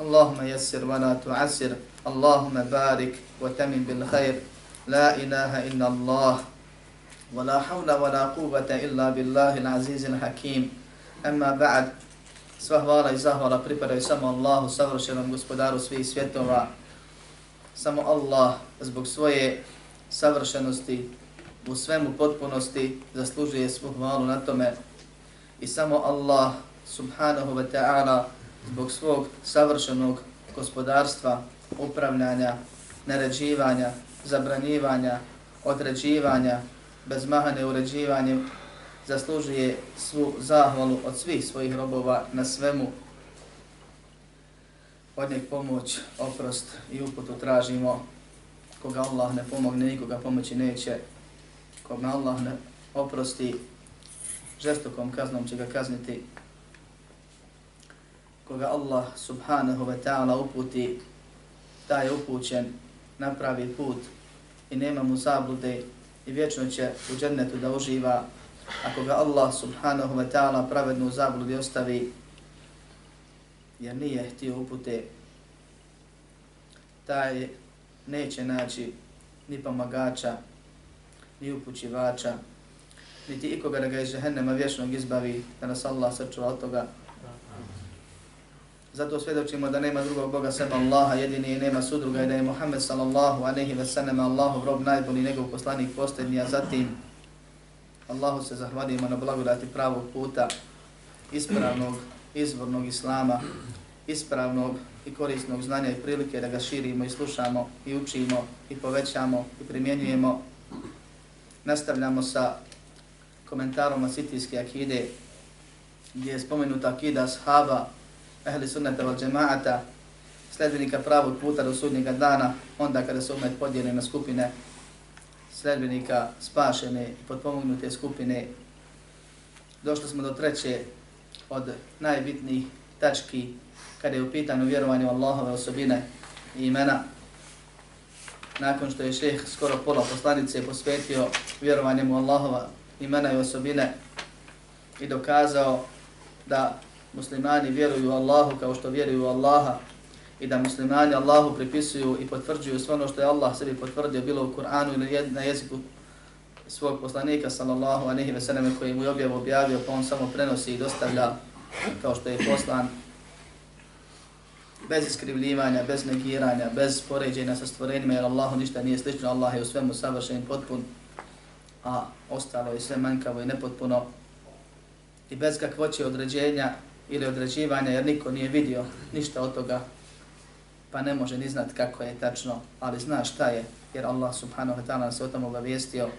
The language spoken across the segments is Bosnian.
اللهم يسر ولا تعسر اللهم بارك وتمن بالخير لا إله إلا الله ولا حول ولا قوة إلا بالله العزيز الحكيم أما بعد Sva hvala i zahvala pripadaju samo Allahu, savršenom gospodaru svih svjetova. Samo Allah zbog svoje savršenosti u svemu potpunosti zaslužuje svu hvalu na tome. I samo Allah subhanahu wa ta'ala zbog svog savršenog gospodarstva, upravljanja, naređivanja, zabranjivanja, određivanja, bez mahane uređivanje, zaslužuje svu zahvalu od svih svojih robova na svemu. Od njeg pomoć, oprost i uputu tražimo. Koga Allah ne pomogne, nikoga pomoći neće. Koga Allah ne oprosti, žestokom kaznom će ga kazniti. Koga Allah subhanahu wa ta'ala uputi, taj je upućen, napravi put i nema mu zablude i vječno će u džennetu da uživa ako ga Allah subhanahu wa ta'ala pravednu zabludi ostavi, jer nije htio upute, taj neće naći ni pomagača, ni upućivača, niti ikoga da ga iz džehennema vječnog izbavi, da nas Allah sačuva od toga. Zato svjedočimo da nema drugog Boga sem Allaha, jedini i nema sudruga i da je Muhammed sallallahu anehi ve sallam Allahov rob najbolji njegov poslanik posljednji, a zatim Allahu se zahvalimo na blagodati pravog puta, ispravnog, izvornog islama, ispravnog i korisnog znanja i prilike da ga širimo i slušamo i učimo i povećamo i primjenjujemo. Nastavljamo sa komentarom asitijske akide gdje je spomenuta akida ashaba, ehli sunnata val džemaata, sledbenika pravog puta do sudnjega dana, onda kada se umet podijeli na skupine sledbenika spašene i potpomognute skupine. Došli smo do treće od najbitnijih tački kada je u pitanju vjerovanje u Allahove osobine i imena. Nakon što je šeheh skoro pola poslanice posvetio vjerovanjem u Allahova imena i osobine i dokazao da muslimani vjeruju u Allahu kao što vjeruju u Allaha i da muslimani Allahu pripisuju i potvrđuju sve ono što je Allah sebi potvrdio bilo u Kur'anu ili na jeziku svog poslanika sallallahu alejhi ve sellem koji mu je objavu objavio pa on samo prenosi i dostavlja kao što je poslan bez iskrivljivanja, bez negiranja, bez poređenja sa stvorenjima jer Allahu ništa nije slično, Allah je u svemu savršen potpun, a ostalo je sve manjkavo i nepotpuno i bez kakvoće određenja ili određivanja jer niko nije vidio ništa od toga pa ne može ni znati kako je tačno, ali zna šta je, jer Allah subhanahu wa ta'ala se o tom obavijestio.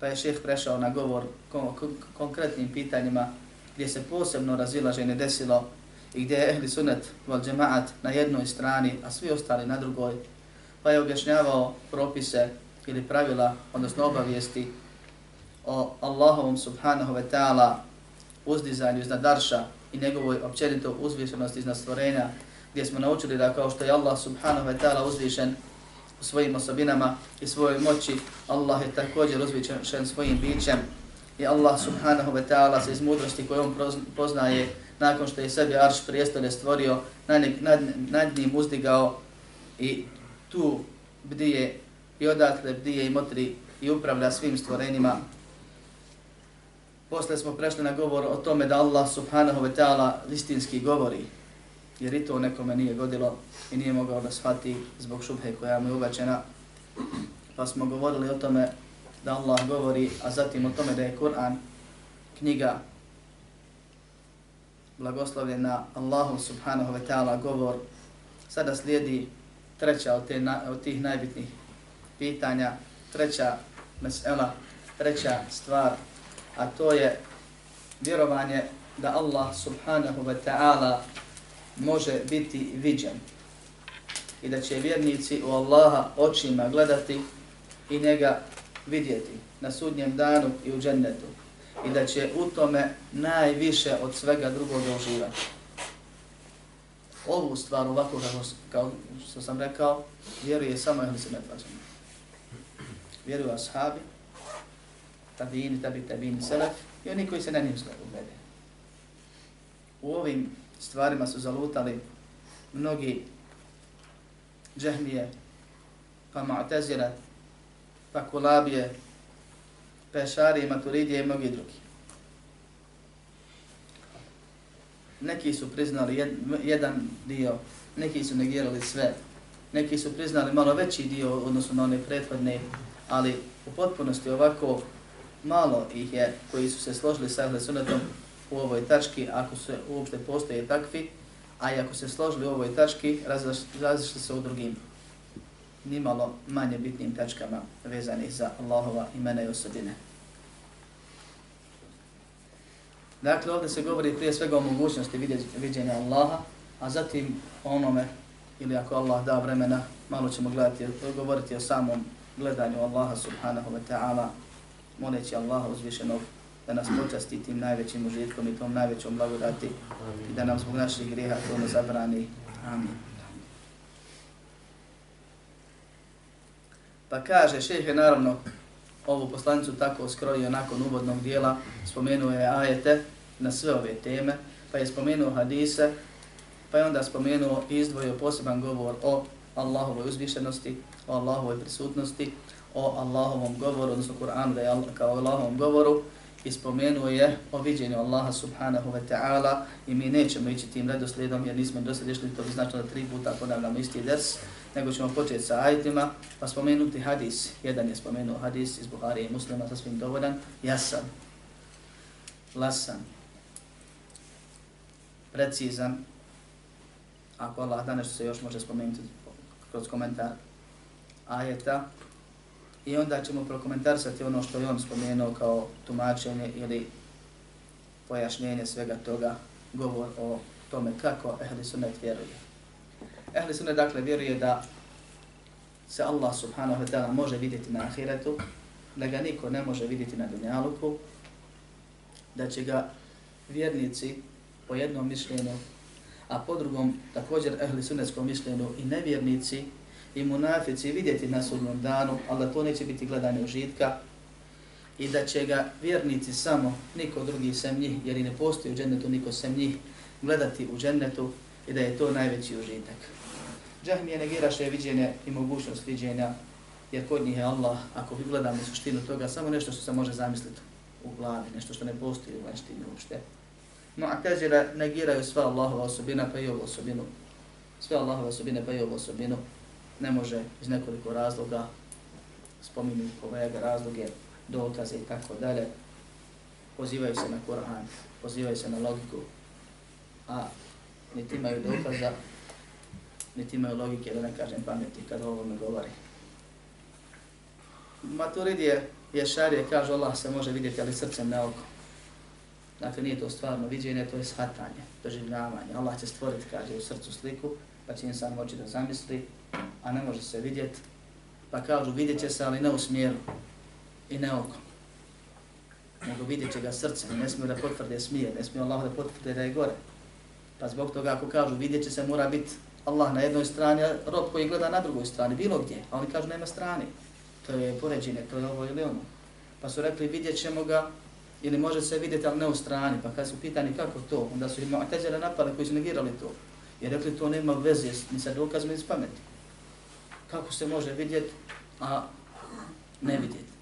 Pa je šeheh prešao na govor kon konkretnim pitanjima gdje se posebno razilaženje desilo i gdje je ehli sunet val džemaat na jednoj strani, a svi ostali na drugoj. Pa je objašnjavao propise ili pravila, odnosno obavijesti o Allahovom subhanahu wa ta'ala uzdizanju iznad darša i njegovoj općenito uzvišenosti iznad stvorenja, gdje smo naučili da kao što je Allah subhanahu wa ta'ala uzvišen u svojim osobinama i svojoj moći, Allah je također uzvišen svojim bićem i Allah subhanahu wa ta'ala se iz mudrosti koju on poznaje nakon što je sebi arš prijestolje stvorio, nad, nad, nad njim uzdigao i tu bdije i odatle bdije i motri i upravlja svim stvorenjima. Posle smo prešli na govor o tome da Allah subhanahu wa ta'ala istinski govori jer i to nekome nije godilo i nije mogao da shvati zbog šubhe koja mu je ubačena. Pa smo govorili o tome da Allah govori, a zatim o tome da je Kur'an knjiga blagoslovljena Allahu subhanahu wa ta'ala govor. Sada slijedi treća od, te, od tih najbitnijih pitanja, treća mesela, treća stvar, a to je vjerovanje da Allah subhanahu wa ta'ala može biti viđen i da će vjernici u Allaha očima gledati i njega vidjeti na sudnjem danu i u džennetu i da će u tome najviše od svega drugog uživati. Ovu stvar ovako kako, kao što sam rekao, vjeruje samo ehli Sunnet pa metvađama. Vjeruju ashabi, tabini, tabi, tabini, selef i oni koji se na njim glede. U ovim stvarima su zalutali mnogi džehmije, pa Mu'tazila, pa kulabije, pa pešari, maturidije i mnogi drugi. Neki su priznali jed, jedan dio, neki su negirali sve, neki su priznali malo veći dio odnosno na one prethodne, ali u potpunosti ovako malo ih je koji su se složili sa Ahle Sunnetom u ovoj tački, ako se uopšte postoje takvi, a i ako se složili u ovoj tački, različili se u drugim nimalo manje bitnim tačkama vezanih za Allahova imena i osobine. Dakle, ovdje se govori prije svega o mogućnosti vidjenja Allaha, a zatim onome, ili ako Allah da vremena, malo ćemo gledati, govoriti o samom gledanju Allaha subhanahu wa ta'ala, moleći Allaha uzvišenog da nas počasti tim najvećim užitkom i tom najvećom blagodati i da nam zbog naših grijeha to ne zabrani. Amin. Pa kaže, šeheh je naravno ovu poslanicu tako skrojio nakon uvodnog dijela, spomenuo je ajete na sve ove teme, pa je spomenuo hadise, pa je onda spomenuo i izdvojio poseban govor o Allahovoj uzvišenosti, o Allahovoj prisutnosti, o Allahovom govoru, odnosno Kur'an da je kao Allahovom govoru, i spomenuo je o viđenju Allaha subhanahu wa ta'ala i mi nećemo ići tim redoslijedom jer nismo do išli, to bi značilo da tri puta ponavljamo isti ders, nego ćemo početi sa ajitima, pa spomenuti hadis. Jedan je spomenuo hadis iz Buhari i muslima, sasvim dovoljan, jasan, lasan, precizan, ako Allah da nešto se još može spomenuti kroz komentar ajeta, i onda ćemo prokomentarsati ono što je on spomenuo kao tumačenje ili pojašnjenje svega toga, govor o tome kako ehli sunnet vjeruje. Ehli sunnet dakle vjeruje da se Allah subhanahu wa ta'ala može vidjeti na ahiretu, da ga niko ne može vidjeti na dunjaluku, da će ga vjernici po jednom mišljenju, a po drugom također ehli sunnetskom mišljenju i nevjernici i munafici vidjeti na sudnom danu, ali da to neće biti gledanje užitka i da će ga vjernici samo, niko drugi sem njih, jer i ne postoji u džennetu niko sem njih, gledati u džennetu i da je to najveći užitak. Džahmije negiraše viđenje i mogućnost viđenja, jer kod njih je Allah, ako vi gledamo suštinu toga, samo nešto što se može zamisliti u glavi, nešto što ne postoji u vanštini uopšte. No, a teđera negiraju sva Allahova osobina, pa i ovu osobinu. Sve Allahova osobine, pa i ovu osobinu ne može iz nekoliko razloga, spominju kolega razloge, dokaze i tako dalje, pozivaju se na Koran, pozivaju se na logiku, a niti imaju dokaza, niti imaju logike, da ne kažem pameti kad o ovome govori. Maturidije je šarije, kaže Allah se može vidjeti, ali srcem ne oko. Dakle, nije to stvarno viđenje, to je shvatanje, doživljavanje. Allah će stvoriti, kaže, u srcu sliku, pa će insan moći da zamisli, a ne može se vidjeti. Pa kažu, vidjet će se, ali ne u smjeru i ne oko. Nego vidjet će ga srce, ne smije da potvrde smije, ne smije Allah da potvrde da je gore. Pa zbog toga ako kažu, vidjet će se, mora biti Allah na jednoj strani, a rob koji gleda na drugoj strani, bilo gdje, a oni kažu, nema strani. To je poređenje, to je ovo ili ono. Pa su rekli, vidjet ćemo ga, ili može se vidjeti, ali ne u strani. Pa kad su pitani kako to, onda su im teđere napali koji su negirali to. I rekli to nema veze ni sa dokazima ni s pameti. Kako se može vidjeti, a ne vidjeti.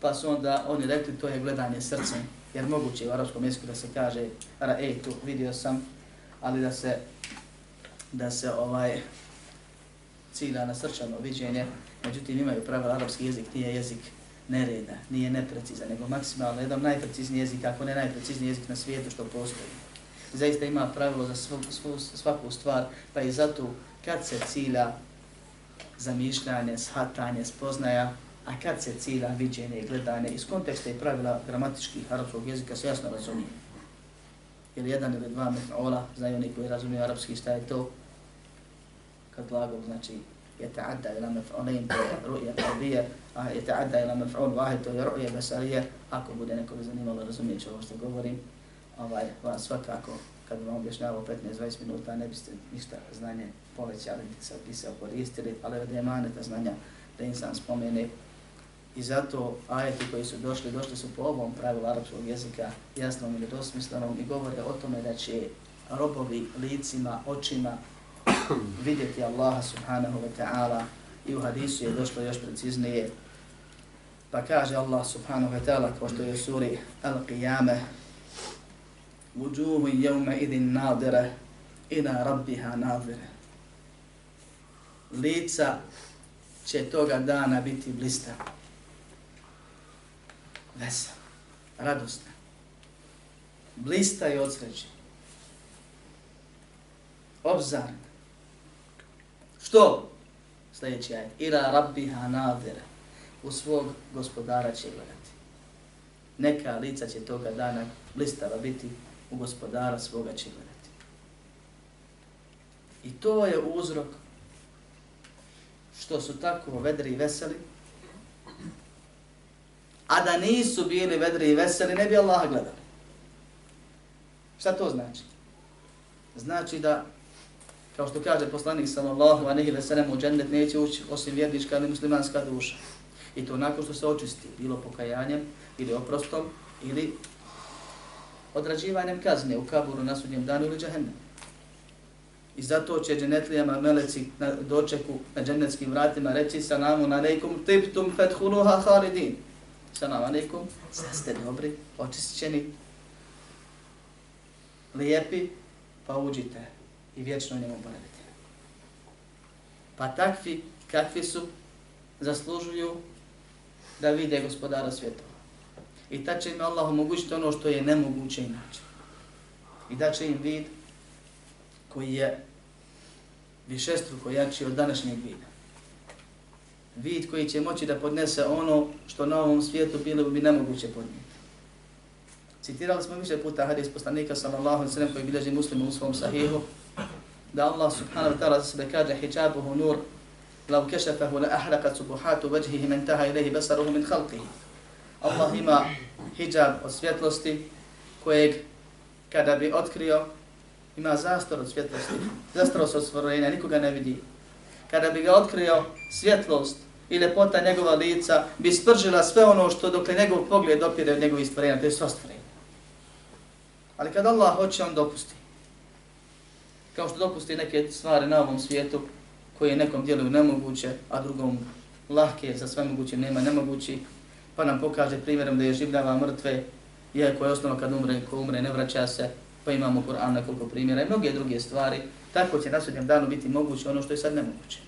Pa su onda oni rekli to je gledanje srcem. Jer moguće u arapskom jeziku da se kaže ra ej tu vidio sam, ali da se da se ovaj cilja na srčano viđenje, međutim imaju pravila, arapski jezik nije jezik nereda, nije neprecizan, nego maksimalno jedan najprecizniji jezik, ako ne najprecizniji jezik na svijetu što postoji. Zaista ima pravilo za svu, svu, svaku stvar, pa i zato kad se cilja zamišljanje, shvatanje, spoznaja, a kad se cilja viđenje i gledanje, iz konteksta i pravila gramatičkih arapskog jezika se jasno razumije. Jer jedan ili dva mef'ola, znaju oni koji razumiju arapski šta je to, kad glagol znači je ta'adda ila mef'olain, to je ru'ja qalbija, a je ila mef'ol vahid, to je ru'ja besarije, ako bude neko bi zanimalo će ovo što govorim, ovaj, vam svakako, kad vam objašnjavao 15-20 minuta, ne biste ništa znanje povećali, bi se koristili, ali od emaneta znanja da im sam spomene. I zato ajeti koji su došli, došli su po ovom pravilu arapskog jezika, jasnom ili dosmislenom, i govore o tome da će robovi licima, očima vidjeti Allaha subhanahu wa ta'ala i u hadisu je došlo još preciznije. Pa kaže Allah subhanahu wa ta'ala kao što je u suri Al-Qiyamah وجوه يومئذ idin إلى ربها ناظرة nadire. Lica će toga dana biti blista. Vesa, radosna. Blista i odsreće. Obzarna. Što? Sljedeći ajet. Ila rabbiha nadira. U svog gospodara će gledati. Neka lica će toga dana blistava biti u gospodara svoga će gledati. I to je uzrok što su tako vedri i veseli, a da nisu bili vedri i veseli, ne bi Allah gledali. Šta to znači? Znači da, kao što kaže poslanik sallallahu a nehi veselem u džennet neće ući osim vjernička ili muslimanska duša. I to nakon što se očisti, bilo pokajanjem ili oprostom ili odrađivanjem kazne u kaburu na sudnjem danu ili džahennem. I zato će dženetlijama meleci na dočeku na dženetskim vratima reći salamu alaikum tiptum fethuluha halidin. Salamu alaikum, sad ste dobri, očišćeni, lijepi, pa uđite i vječno njemu boravite. Pa takvi, kakvi su, zaslužuju da vide gospodara svjetova. I ta će im Allah omogućiti ono što je nemoguće inače. I da će im vid koji je višestruko jači od današnjeg vida. Vid koji će moći da podnese ono što na ovom svijetu bilo bi nemoguće podnijeti. Citirali smo više puta hadis poslanika sallallahu alaihi sallam koji bilježi muslimu u svom sahihu da Allah subhanahu wa ta'ala za sebe kaže hijabuhu nur lau kešafahu la ahraqat subuhatu vajhihi men taha ilaihi basaruhu min khalqihi. Allah ima hijab od svjetlosti kojeg kada bi otkrio ima zastor od svjetlosti, zastor od stvorenja, nikoga ne vidi. Kada bi ga otkrio svjetlost i lepota njegova lica, bi spržila sve ono što dokle njegov pogled dopire od njegovih stvorenja, to je sva stvorenje. Ali kad Allah hoće, on dopusti. Kao što dopusti neke stvari na ovom svijetu, koje nekom djeluju nemoguće, a drugom lahke, za sve moguće nema nemogući, pa nam pokaže primjerom da je življava mrtve, iako je osnovno kad umre, ko umre ne vraća se, pa imamo Kur'an nekoliko primjera i mnoge druge stvari, tako će na sudnjem danu biti moguće ono što je sad nemoguće.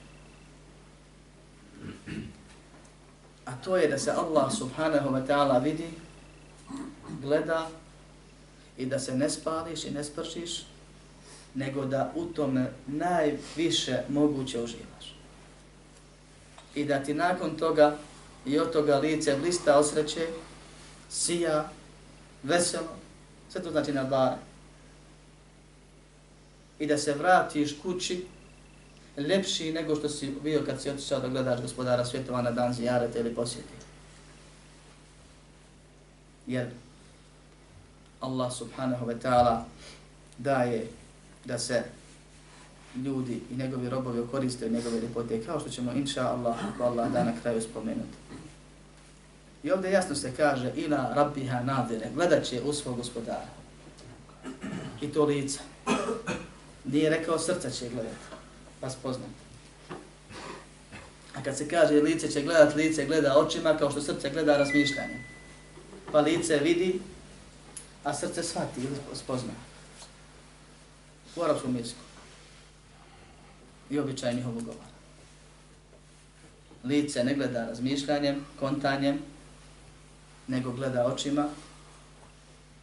A to je da se Allah subhanahu wa ta'ala vidi, gleda i da se ne spališ i ne spršiš, nego da u tome najviše moguće uživaš. I da ti nakon toga i od toga lice blista osreće, sija, veselo, sve to znači na bare. I da se vratiš kući lepši nego što si bio kad si otišao da gledaš gospodara svjetova na dan zijarete ili posjeti. Jer Allah subhanahu wa ta'ala daje da se ljudi i njegovi robovi koriste njegove ljepote, kao što ćemo, inša Allah, ako Allah da na kraju spomenuti. I ovdje jasno se kaže, ila rabbiha nadire, gledat će u svog gospodara. I to lica. Nije rekao srca će gledati, pa spoznati. A kad se kaže lice će gledat, lice gleda očima, kao što srce gleda razmišljanje. Pa lice vidi, a srce shvati ili spozna. U arapskom jeziku. I običaj njihovog govora. lice ne gleda razmišljanjem, kontanjem, nego gleda očima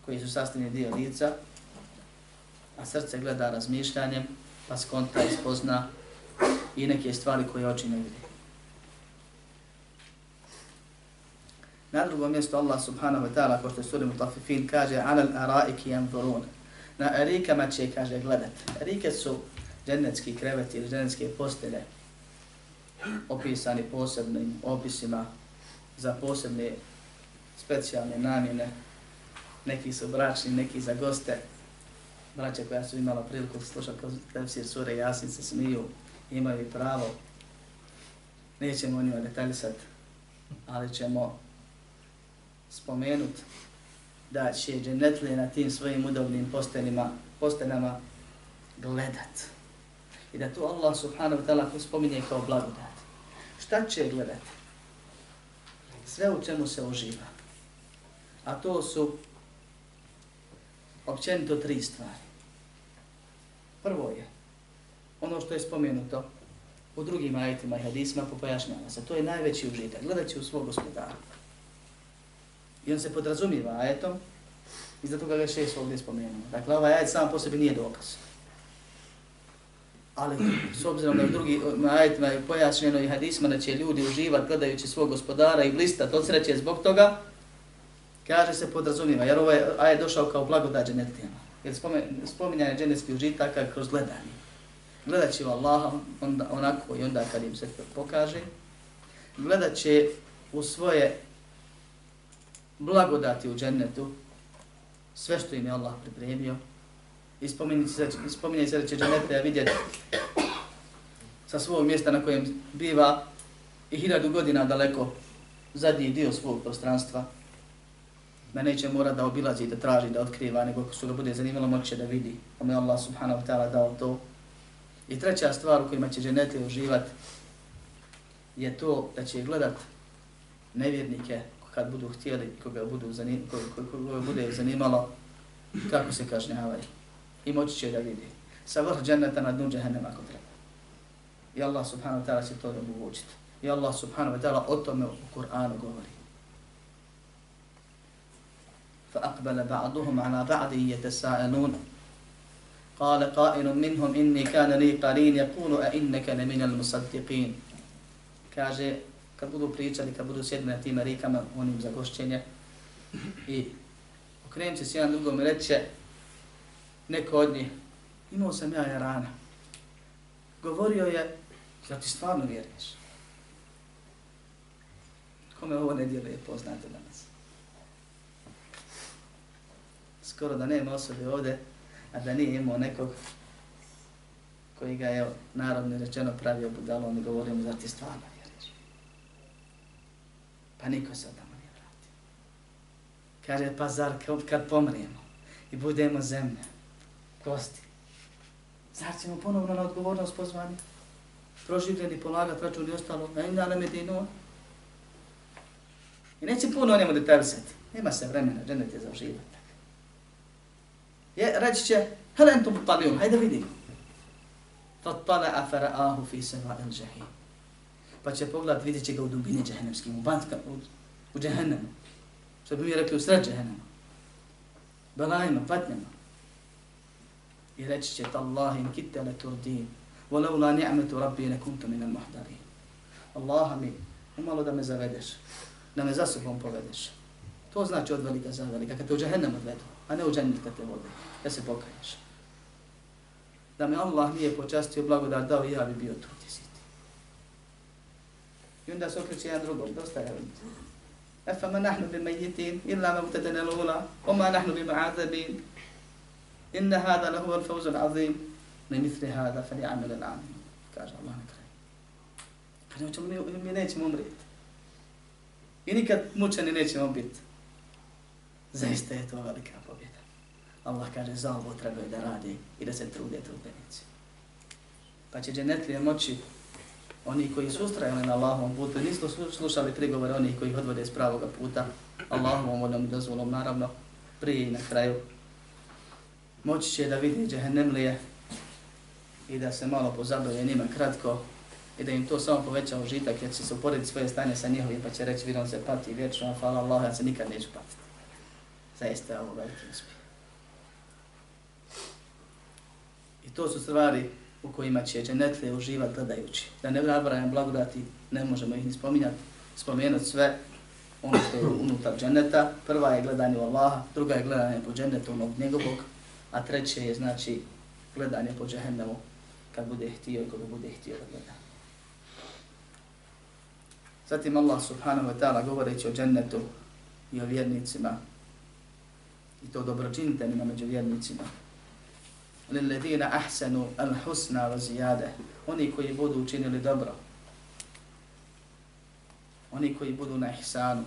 koji su sastavni dio lica, a srce gleda razmišljanjem, pa skonta i spozna i neke stvari koje oči ne vidi. Na drugom mjestu Allah subhanahu wa ta'ala, ko što je suri Mutafifin, kaže Alal araiki yanzurun. Na erikama će, kaže, gledat. Erike su džennetski kreveti ili dženecke postelje opisani posebnim opisima za posebne specijalne namjene. Neki su bračni, neki za goste. Braća koja su imala priliku slušati tefsir sure Jasin se smiju, imaju pravo. Nećemo o njima detaljisati, ali ćemo spomenut da će dženetlije na tim svojim udobnim postelima, postelama gledat. I da to Allah subhanahu wa ta'ala spominje kao blagodat. Šta će gledati? Sve u čemu se uživa. A to su općenito tri stvari. Prvo je ono što je spomenuto u drugim ajetima i hadisma popojašnjava se. To je najveći užitak. Gledat u svog gospodara. I on se podrazumijeva ajetom i zato ga ga šest ovdje spomenuo. Dakle, ovaj ajet sam po sebi nije dokaz. Ali s obzirom da u drugi ajetima je pojašnjeno i hadisma da će ljudi uživati gledajući svog gospodara i blistat od sreće zbog toga, kaže se podrazumijeva, jer ovaj ajet došao kao blagodat dženetijama. Jer spominjanje dženetskih užitaka kroz gledanje. Gledat će Allaha onda, onako i onda kad im se pokaže. Gledat će u svoje blagodati u džennetu, sve što im je Allah pripremio, i spominje se da će dženete vidjeti sa svog mjesta na kojem biva i hiljadu godina daleko zadnji dio svog prostranstva, da neće mora da obilazi, da traži, da otkriva, nego ako su ga bude zanimalo, moće da vidi. Pa je Allah subhanahu wa ta'ala dao to. I treća stvar u kojima će dženete uživati je to da će gledat nevjernike kad budu htjeli, koga budu zanim, koga, koga bude zanimalo, kako se kažnjavaju. I moći će da vidi. Sa vrh dženeta na dnu džehennema ako treba. I Allah subhanahu wa ta'ala će to da učiti. I Allah subhanahu wa ta'ala o tome u Kur'anu govori. فأقبل بعضهم على بعض يتساءلون قال قائل منهم إني كان لي قرين يقول أئنك لمن المصدقين kaže kad budu pričali, kad budu sjedni na tim rikama, onim za gošćenje, i okrenut će se jedan drugom i reće, neko od njih, imao sam ja rana. Govorio je, da ti stvarno vjeruješ. Kome ovo ne djeluje poznate danas? Skoro da nema osobe ovde, a da nije imao nekog koji ga je narodno rečeno pravio budalom i govorio mu da ti stvarno Pa niko se tamo nije vratio. Kaže, pa zar kad pomrijemo i budemo zemlja, kosti, zar ćemo ponovno na odgovornost pozvani? Proživljeni, polagat, račun i ostalo, a im dana medinu. I neće puno o njemu detaljsati. Nema se vremena, dženet je za. Je, reći će, hele, entum palijum, hajde vidimo. Fatpala afara ahu fi seva el džahim pa će pogledat, vidjet će ga u dubini džehennemskim, u bantka, u, u džehennemu. Što bi mi rekli u sred džehennema. Belajima, patnjama. I reći će, Tallahi in kitte le turdin, volau la ni'metu rabbi ne kuntu min al mahdarin. Allaha mi, umalo da me zavedeš, da me za sobom povedeš. To znači od velika za velika, kad te u džehennem odvedu, a ne u džennet kad te vode, da se pokaješ. Da me Allah nije počastio blagodat dao i ja bi bio tu ti si. I onda se okreće jedan drugom, dosta je. Efa ma nahnu bi majitin, illa ma mutadene lula, o ma nahnu bi ma'azabin. Inna hada lahu al fawzu al azim, ne misli hada, fa li amil al amin. Kaže Allah na kraju. Kaže, mi, mi nećemo umrijeti. I nikad mučeni nećemo biti. Zaista je to velika pobjeda. Allah kaže, za ovo trebaju da radi i da se trude trudbenici. Pa će dženetlije moći oni koji su ustrajali na Allahovom putu, nisu slušali prigovore onih koji ih odvode s pravoga puta, Allahovom voljom dozvolom, naravno, prije i na kraju, moći će da vidi džehennemlije i da se malo pozabave njima kratko i da im to samo poveća užitak jer će se uporediti svoje stanje sa njihovim pa će reći vidim se pati vječno, a hvala Allah, ja se nikad neću patiti. Zaista je ovo veliki uspjeh. I to su stvari u kojima će dženetlije uživati gledajući. Da ne nabrajam blagodati, ne možemo ih ni spominjati, spomenuti sve ono što je unutar dženeta. Prva je gledanje u Allaha, druga je gledanje po dženetu onog njegovog, a treće je znači gledanje po džehennemu kad bude htio i kada bude htio da gleda. Zatim Allah subhanahu wa ta'ala govoreći o džennetu i o vjernicima i to dobročinitelima među vjernicima. Lilledina ahsanu al husna wa zijade. Oni koji budu učinili dobro. Oni koji budu na ihsanu.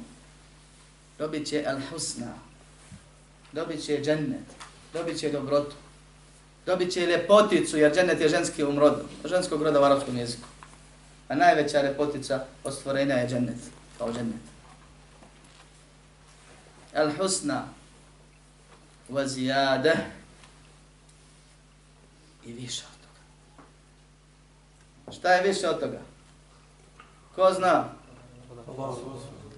Dobit će al husna. Dobit će džennet. Dobit će dobrotu. Dobit će lepoticu, jer džennet je ženski umrod. Ženskog roda u arabskom jeziku. A najveća lepotica od stvorenja je džennet. Kao džennet. Al husna wa zijade i više od toga. Šta je više od toga? Ko zna?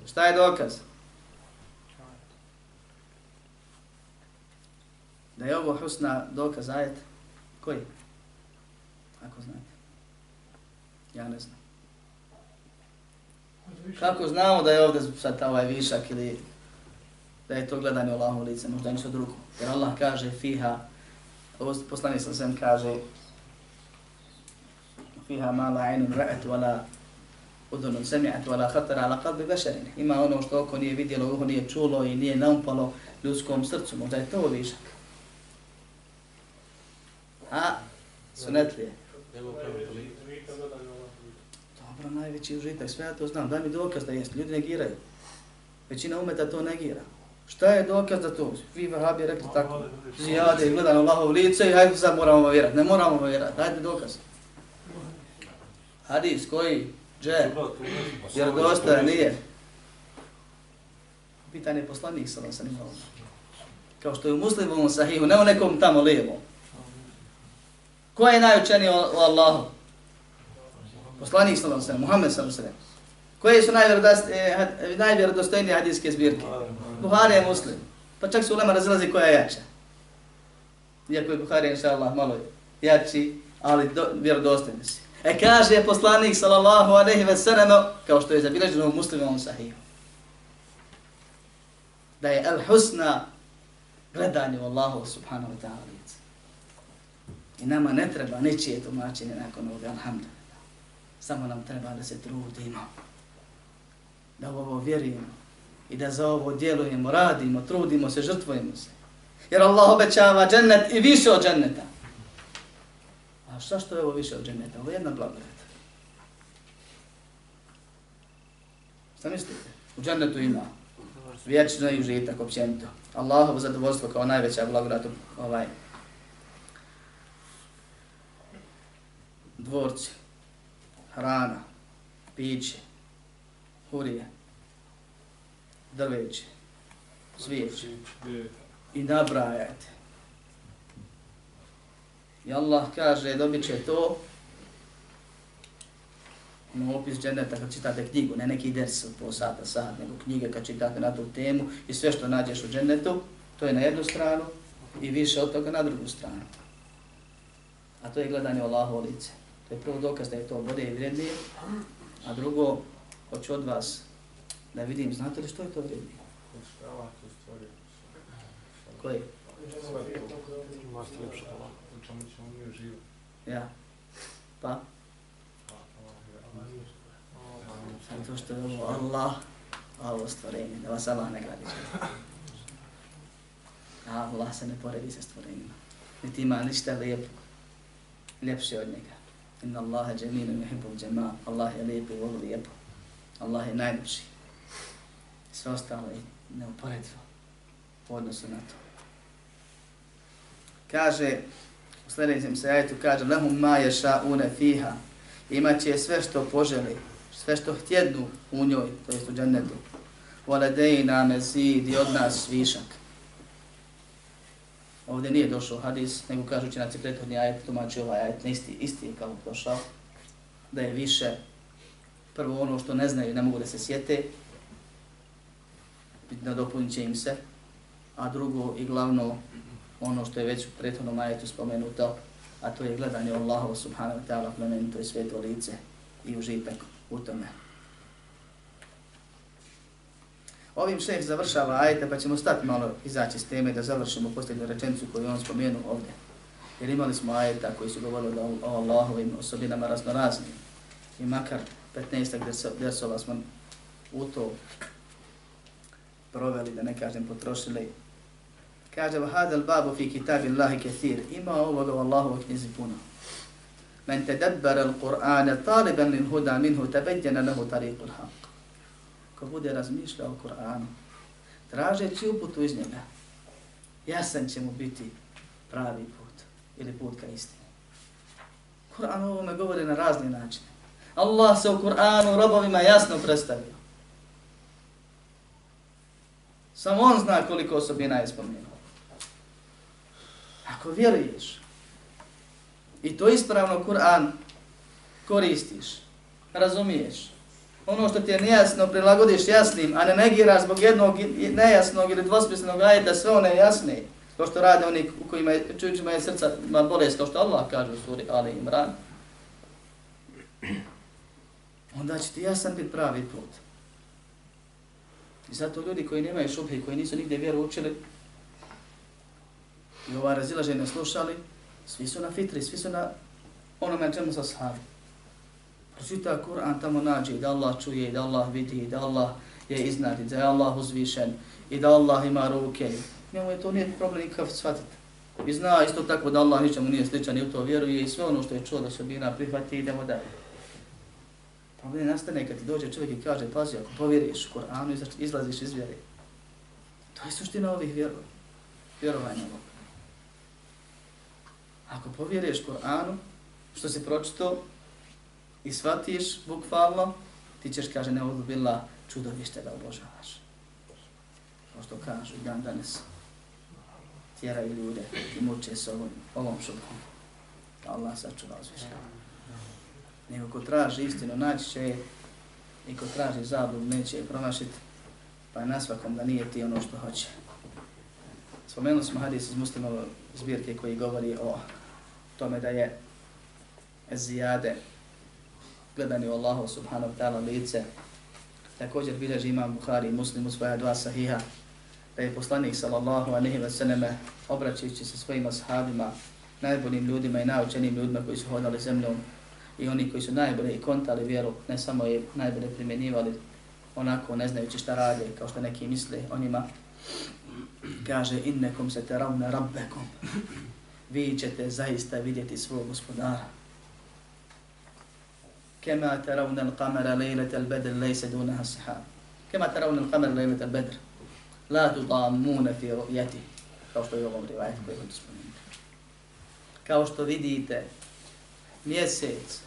Šta je dokaz? Da je ovo husna dokaz ajet? Koji? Ako znate. Ja ne znam. Kako znamo da je ovdje sad ovaj višak ili da je to gledanje Allahom lice, možda ništa drugo. Jer Allah kaže fiha, poslanik sam sem kaže fiha ma la ainun ra'at wala udunun sami'at wala khatara ala qalbi basharin. Ima ono što oko nije vidjelo, uho nije čulo i nije naumpalo ljudskom srcu. Možda je to višak. A, sunetlije. Dobro, najveći užitak, sve ja to znam. Daj mi dokaz da jest, ljudi negiraju. Većina umeta to negira. Šta je dokaz za to? Vi vahabi rekli tako. Zijade i gledano Allahov lice i hajde sad moramo vjerati. Ne moramo vjerati. Dajte dokaz. Hadis koji? Dže. Jer dosta nije. Pitanje je poslanik sa sam imao. Kao što je u muslimovom sahihu, ne u nekom tamo lijevom. Ko je najučeniji u Allahu? Poslanik sa sam, Muhammed sa sam. Koje su eh, najvjerodostojnije hadijske zbirke? Buhari je muslim. Pa čak se ulema razilazi koja je jača. Iako je Buhari, inša Allah, malo jači, ali do, vjerodostojni si. E kaže je poslanik, sallallahu alejhi ve sellem kao što je zabilježeno u Muslimovom sahihu Da je al-husna gledanje u Allahu subhanahu wa ta'ala lice. I nama ne treba ničije tumačenje nakon ovoga, alhamdulillah. Samo nam treba da se trudimo da u ovo vjerujemo i da za ovo djelujemo, radimo, trudimo se, žrtvujemo se. Jer Allah obećava džennet i više od dženneta. A šta što je ovo više od dženneta? Ovo je jedna blagodat. Šta mislite? U džennetu ima vječno i užitak općenito. Allahovo zadovoljstvo kao najveća blagodat ovaj dvorci, hrana, piće, hurije, drveće, svijeće i nabrajajte. I Allah kaže, dobit će to, ima opis dženeta kad čitate knjigu, ne neki ders po sata, sat, nego knjige kad čitate na tu temu i sve što nađeš u dženetu, to je na jednu stranu i više od toga na drugu stranu. A to je gledanje Allahu lice. To je prvo dokaz da je to bode i vrednije, a drugo, hoću od vas da vidim, znate li što je to vrednije? Koji? Ja. Pa? Zato što je ovo Allah, a ovo stvorenje, da vas Allah ne gradi. A Allah se ne poredi sa stvorenjima. Niti ima ništa lijepo, ljepše od njega. Inna Allahe džeminu yuhibbul džema. Allah je lijepo i voli lijepo. Allah je najljepši. Sve ostalo je neuporedivo u odnosu na to. Kaže, u sljedećem se kaže, lehum ma ješa une fiha. Imaće sve što poželi, sve što htjednu u njoj, to jest u džennetu. Voledejna mezid i od nas višak. Ovdje nije došao hadis, nego kažu će na prethodni ajet, tumači ovaj ajet, isti, isti je kao došao. da je više prvo ono što ne znaju, ne mogu da se sjete, nadopunit će im se, a drugo i glavno ono što je već u prethodnom ajetu spomenuto, a to je gledanje Allahova subhanahu wa ta'ala plemenito i sveto lice i užitak u tome. Ovim šef završava ajete, pa ćemo stati malo izaći s teme da završimo posljednju rečenicu koju on spomenuo ovdje. Jer imali smo ajeta koji su govorili o Allahovim osobinama raznoraznim. I makar 15. desova smo u to proveli, da ne kažem potrošili. Kaže, vahadal babu fi kitabi Allahi kathir. Ima ovoga u Allahovoj knjizi puno. Men tedabbara al-Qur'ana taliban lil huda minhu tabayyana lahu tariqul haq ko bude razmišljao o Kur'anu, tražeći uputu iz njega, jasan će mu biti pravi put ili put ka istini. Kur'an ovome govori na razne načine. Allah se u Kur'anu robovima jasno predstavio. Samo on zna koliko osobina je spomenuo. Ako vjeruješ i to ispravno Kur'an koristiš, razumiješ, ono što ti je nejasno prilagodiš jasnim, a ne negiraš zbog jednog nejasnog ili dvosmislenog ajeta sve one jasne, to što rade oni u kojima je, čujućima je srca ma bolest, to što Allah kaže u suri Ali Imran, onda će ti jasan biti pravi put. I zato ljudi koji nemaju šubhe, koji nisu nigdje vjeru učili, i ova razilaženja slušali, svi su na fitri, svi su na onome čemu sa sahabi pročita Kur'an, tamo nađe da Allah čuje, da Allah vidi, da Allah je iznad, da je Allah uzvišen i da Allah ima ruke. Njemu je to nije problem nikakav shvatiti. I zna isto tako da Allah ničemu nije sličan i u to vjeruje i sve ono što je čuo da se bina prihvati i idemo dalje. Problem nastane kad ti dođe čovjek i kaže, pazi, ako povjeriš Kur'anu, izlaziš iz vjere. To je suština ovih vjerova. Vjerovanja ovog. Ako povjeriš Kur'anu, što si pročito, i shvatiš bukvalno, ti ćeš, kaže, ne odlubila čudovište da obožavaš. Kao što kažu dan danas, tjeraju ljude i muče se ovom, ovom šubom. Allah sačuva uzvišenje. Nego ko traži istinu, naći će je i ko traži zablud, neće je pronašiti, pa je na svakom da nije ti ono što hoće. Spomenuli smo hadis iz muslimove zbirke koji govori o tome da je zijade gledani u Allahu subhanahu wa ta'ala lice. Također bilježi imam Bukhari i Muslim u svoja dva sahiha, da je poslanik sallallahu anehi wa sallame obraćajući se svojim ashabima, najboljim ljudima i naučenim ljudima koji su hodali zemljom i oni koji su najbolje i kontali vjeru, ne samo je najbolje primjenjivali onako ne znajući šta radi, kao što neki misle njima, kaže innekom se teravne rabbekom, vi ćete zaista vidjeti svog gospodara. Kema teravne l'kamera lejlete l'bedr lejse dunaha sahab. Kema teravne l'kamera lejlete l'bedr, la tu tamune fi rujeti, kao što je ovom rivajetu koji je spomenuti. Kao što vidite, mjesec,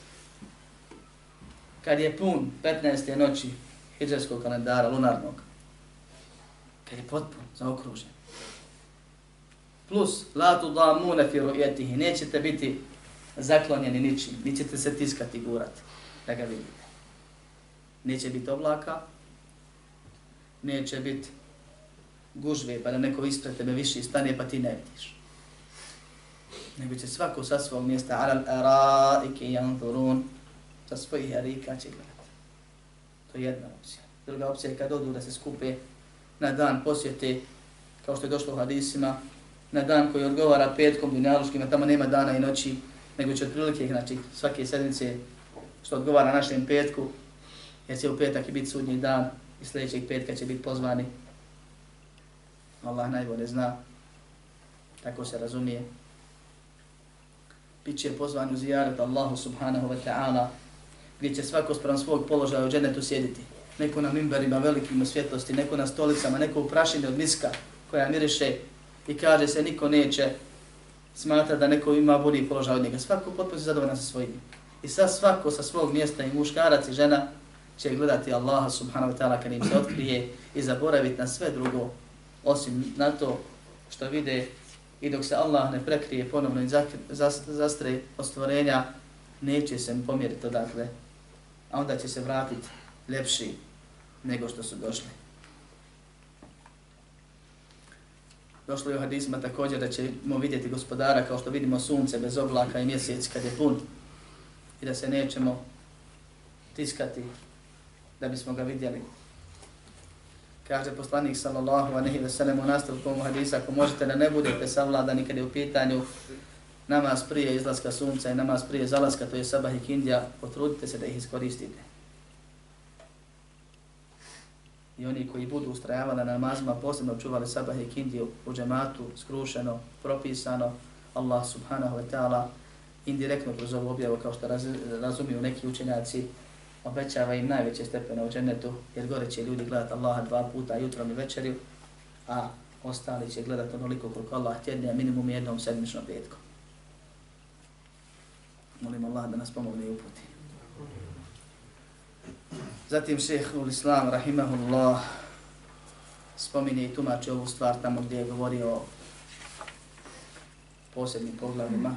kad je pun 15. noći hijđarskog kalendara, lunarnog, kad je potpun, zaokružen, plus, la tu da mune fi rujetihi, nećete biti zaklonjeni ničim, nećete se tiskati gurati da ga vidite. Neće biti oblaka, neće biti gužve, pa da neko ispred tebe više stane, pa ti ne vidiš. Nego će svako sa svog mjesta, alal ara i sa svojih erika će gledati. To je jedna opcija. Druga opcija je kad odu da se skupe na dan posjete, kao što je došlo u hadisima, na dan koji odgovara petkom dunjaluškim, tamo nema dana i noći, nego će otprilike, znači, svake sedmice što odgovara našem petku, jer će u petak i biti sudnji dan i sljedećeg petka će biti pozvani. Allah najbolje zna, tako se razumije. Biće pozvan u zijarat Allahu subhanahu wa ta'ala, gdje će svako sprem svog položaja u dženetu sjediti. Neko na mimberima velikim u svjetlosti, neko na stolicama, neko u prašini od miska koja miriše i kaže se niko neće smatra da neko ima bolji položaj od njega. Svako potpuno se zadovoljna sa svojim. I sa svako sa svog mjesta i muškarac i žena će gledati Allaha subhanahu wa ta'ala kad im se otkrije i zaboraviti na sve drugo osim na to što vide i dok se Allah ne prekrije ponovno i zastre od stvorenja neće se pomjeriti odakle, a onda će se vratiti ljepši nego što su došli. Došlo je u hadisma također da ćemo vidjeti gospodara kao što vidimo sunce bez oblaka i mjesec kad je pun i da se nećemo tiskati da bismo ga vidjeli. Kaže poslanik sallallahu alejhi ve sellem u nastavku hadisa, ako možete da ne budete savladani kad je u pitanju namaz prije izlaska sunca i namaz prije zalaska, to je sabah i kindija, potrudite se da ih iskoristite. I oni koji budu ustrajavali na namazima, posebno čuvali sabah i kindiju u džematu, skrušeno, propisano, Allah subhanahu wa ta'ala indirektno kroz ovu objavu, kao što raz, razumiju neki učenjaci, obećava im najveće stepene u džennetu, jer gore će ljudi gledati Allaha dva puta jutrom i večerju, a ostali će gledati onoliko koliko Allah tjedne, a minimum jednom sedmičnom petkom. Molim Allah da nas pomogne i uputi. Zatim šeheh ul Islam, rahimahullah, spominje i tumače ovu stvar tamo gdje je govorio o posebnim poglavima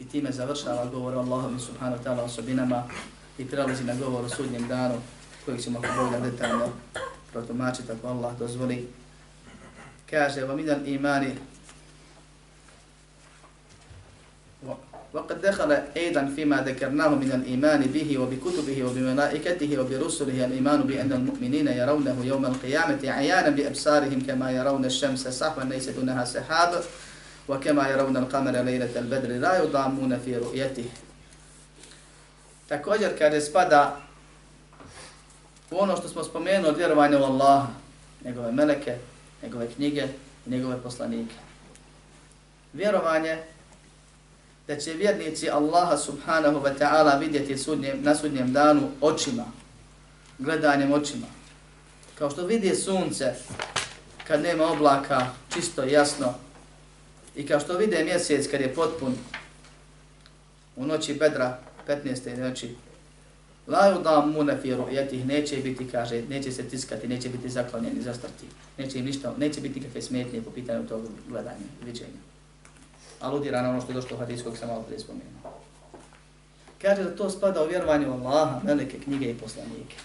i time završava govor o Allahom subhanahu ta'ala osobinama i prelazi na govor o sudnjem danu kojeg ćemo ako Bog da detaljno protumačiti ako Allah dozvoli. Kaže, va minal imani وقد دخل أيضا فيما ذكرناه من الإيمان به وبكتبه وبملائكته وبرسله الإيمان بأن المؤمنين يرونه يوم القيامة عيانا بأبصارهم كما يرون الشمس صحوا ليس دونها سحاب وكما يرون القمر ليلة البدر لا يضامون في رؤيته Također kada spada u ono što smo spomenuli od vjerovanja u Allaha, njegove meleke, njegove knjige i njegove poslanike. Vjerovanje da će vjernici Allaha subhanahu wa ta'ala vidjeti sudnjem, na sudnjem danu očima, gledanjem očima. Kao što vidi sunce kad nema oblaka, čisto i jasno, i kao što vide mjesec kad je potpun u noći bedra, 15. noći, La yudam munafiru, jetih neće biti, kaže, neće se tiskati, neće biti zaklonjeni, zastrti. Neće im ništa, neće biti nikakve smetnje po pitanju tog gledanja, viđenja aludira na ono što je došlo u hadisu kojeg sam malo prije spomenuo. Kaže da to spada u vjerovanje u Allaha, velike knjige i poslanike.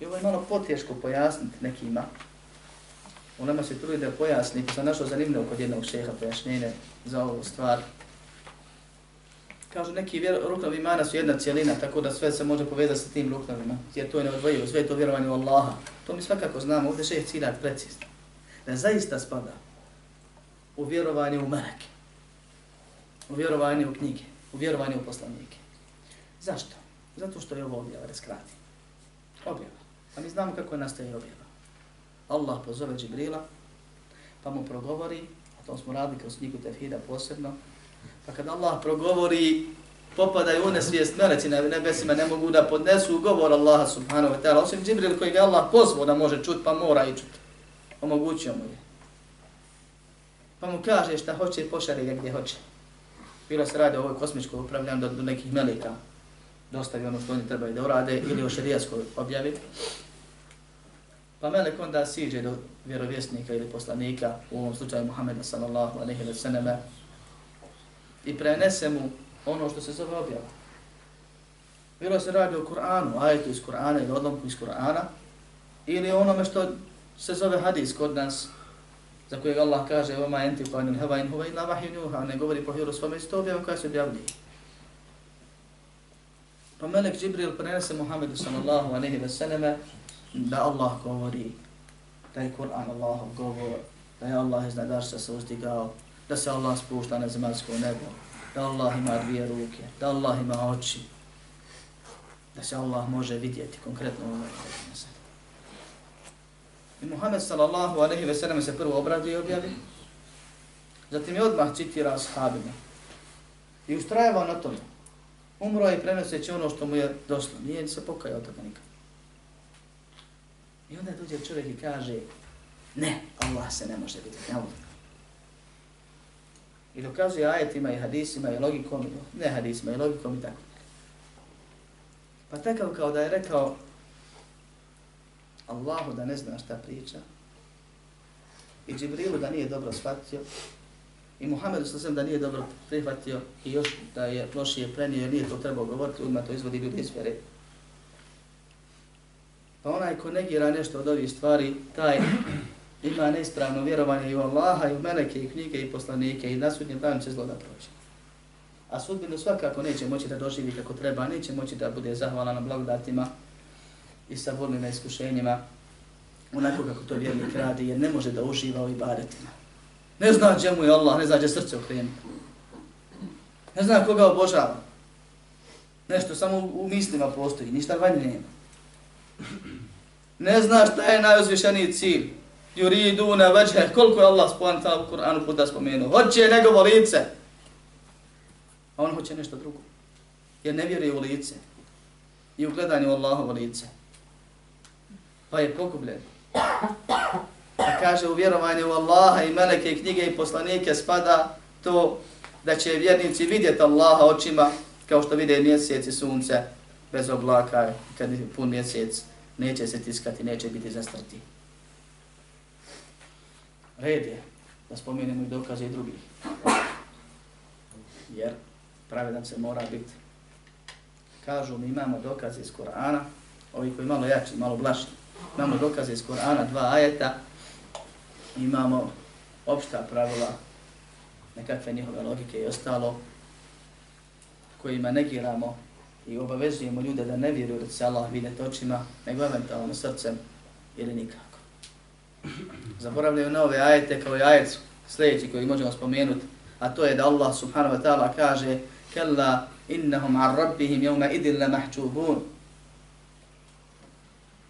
I ovo je malo potješko pojasniti nekima. U nama se trudi da pojasni, pa sam našao zanimljivo kod jednog šeha pojašnjenje za ovu stvar. Kažu neki vjer, ruknovi imana su jedna cijelina, tako da sve se može povezati sa tim ruknovima. Jer to je neodvojivo, sve je to vjerovanje u Allaha. To mi svakako znamo, ovdje šeh cilja precizno. Da zaista spada u vjerovanje u meleke u vjerovanje u knjige, u vjerovanje u poslanike. Zašto? Zato što je ovo objava, da skratim. Objava. A mi znamo kako je nastaje objava. Allah pozove Džibrila, pa mu progovori, a to smo radili kroz knjigu Tevhida posebno, pa kad Allah progovori, popadaju u nesvijest meleci na nebesima, ne mogu da podnesu govor Allaha subhanahu wa ta'ala, osim Džibril koji ga Allah pozvao da može čut, pa mora i čut. Omogućio mu je. Pa mu kaže šta hoće i pošari ga gdje hoće bilo se radi o ovoj kosmičkoj upravljanju do, do nekih melika, dostavi ono što oni trebaju da urade ili o šarijaskoj objavi. Pa melek onda siđe do vjerovjesnika ili poslanika, u ovom slučaju Muhammeda sallallahu alaihi wa sallam, i prenese mu ono što se zove objava. Bilo se radi o Kur'anu, ajetu iz Kur'ana ili odlomku iz Kur'ana, ili onome što se zove hadis kod nas, za kojeg Allah kaže oma enti pa anil hava in huwa illa vahyu yuha, ne govori po hiru svome, isto objava koja se objavljuje. Pa Melek Džibril prenese Muhammedu sallallahu aleyhi ve selleme da Allah govori, da je Kur'an Allahov govor, da je Allah iznad arša se uzdigao, da se Allah spušta na zemalsko nebo, da Allah ima dvije ruke, da Allah ima oči, da se Allah može vidjeti konkretno u ovom I Muhammed sallallahu alaihi ve sellem se prvo obradi i objavi. Zatim je odmah citira ashabima. I ustrajava na tome. Umro je prenoseći ono što mu je došlo. Nije se pokajao toga nikad. I onda dođe čovjek i kaže ne, Allah se ne može biti. Ne I dokazuje ajetima i hadisima i logikom, ne hadisima i logikom i tako. Pa takav kao da je rekao Allahu da ne zna šta priča i Džibrilu da nije dobro shvatio I Muhammedu sa da nije dobro prihvatio i još da je lošije prenio, nije to trebao govoriti, odmah to izvodi ljudi iz vjere. Pa onaj ko negira nešto od ovih stvari, taj ima neispravno vjerovanje i u Allaha, i u meleke, i knjige, i poslanike, i na sudnjem danu će zlo da prođe. A sudbinu svakako neće moći da doživi kako treba, neće moći da bude zahvalan na blagodatima i saborni na iskušenjima, onako kako to vjernik radi, jer ne može da uživa u ibadetima. Ne zna mu je Allah, ne zna gdje srce okrenuti. Ne zna koga obožava. Nešto samo u mislima postoji, ništa vanje nema. Ne zna šta je najuzvišeniji cilj. Juridu na veđe, koliko je Allah spomenuo u Kur'anu puta spomenuo. Hoće njegovo lice. A on hoće nešto drugo. Jer ne vjeruje u lice. I u gledanju Allahovo lice. Pa je pogubljen. A kaže u vjerovanju u Allaha i meleke i knjige i poslanike spada to da će vjernici vidjeti Allaha očima kao što vide mjesec i sunce bez oblaka kad je pun mjesec neće se tiskati, neće biti zastrti. Red je da spomenemo i dokaze i drugih. Jer pravedan se mora biti. Kažu mi imamo dokaze iz Korana, ovi koji malo jači, malo blašni. Imamo dokaze iz Korana, dva ajeta, imamo opšta pravila, nekakve njihove logike i ostalo, kojima negiramo i obavezujemo ljude da ne vjeruju da se Allah vide očima, nego eventualno srcem ili nikako. Zaboravljaju na ove ajete kao i ajet sljedeći koji možemo spomenuti, a to je da Allah subhanahu wa ta'ala kaže Kalla innahum ar rabbihim jevma idin la mahčubun.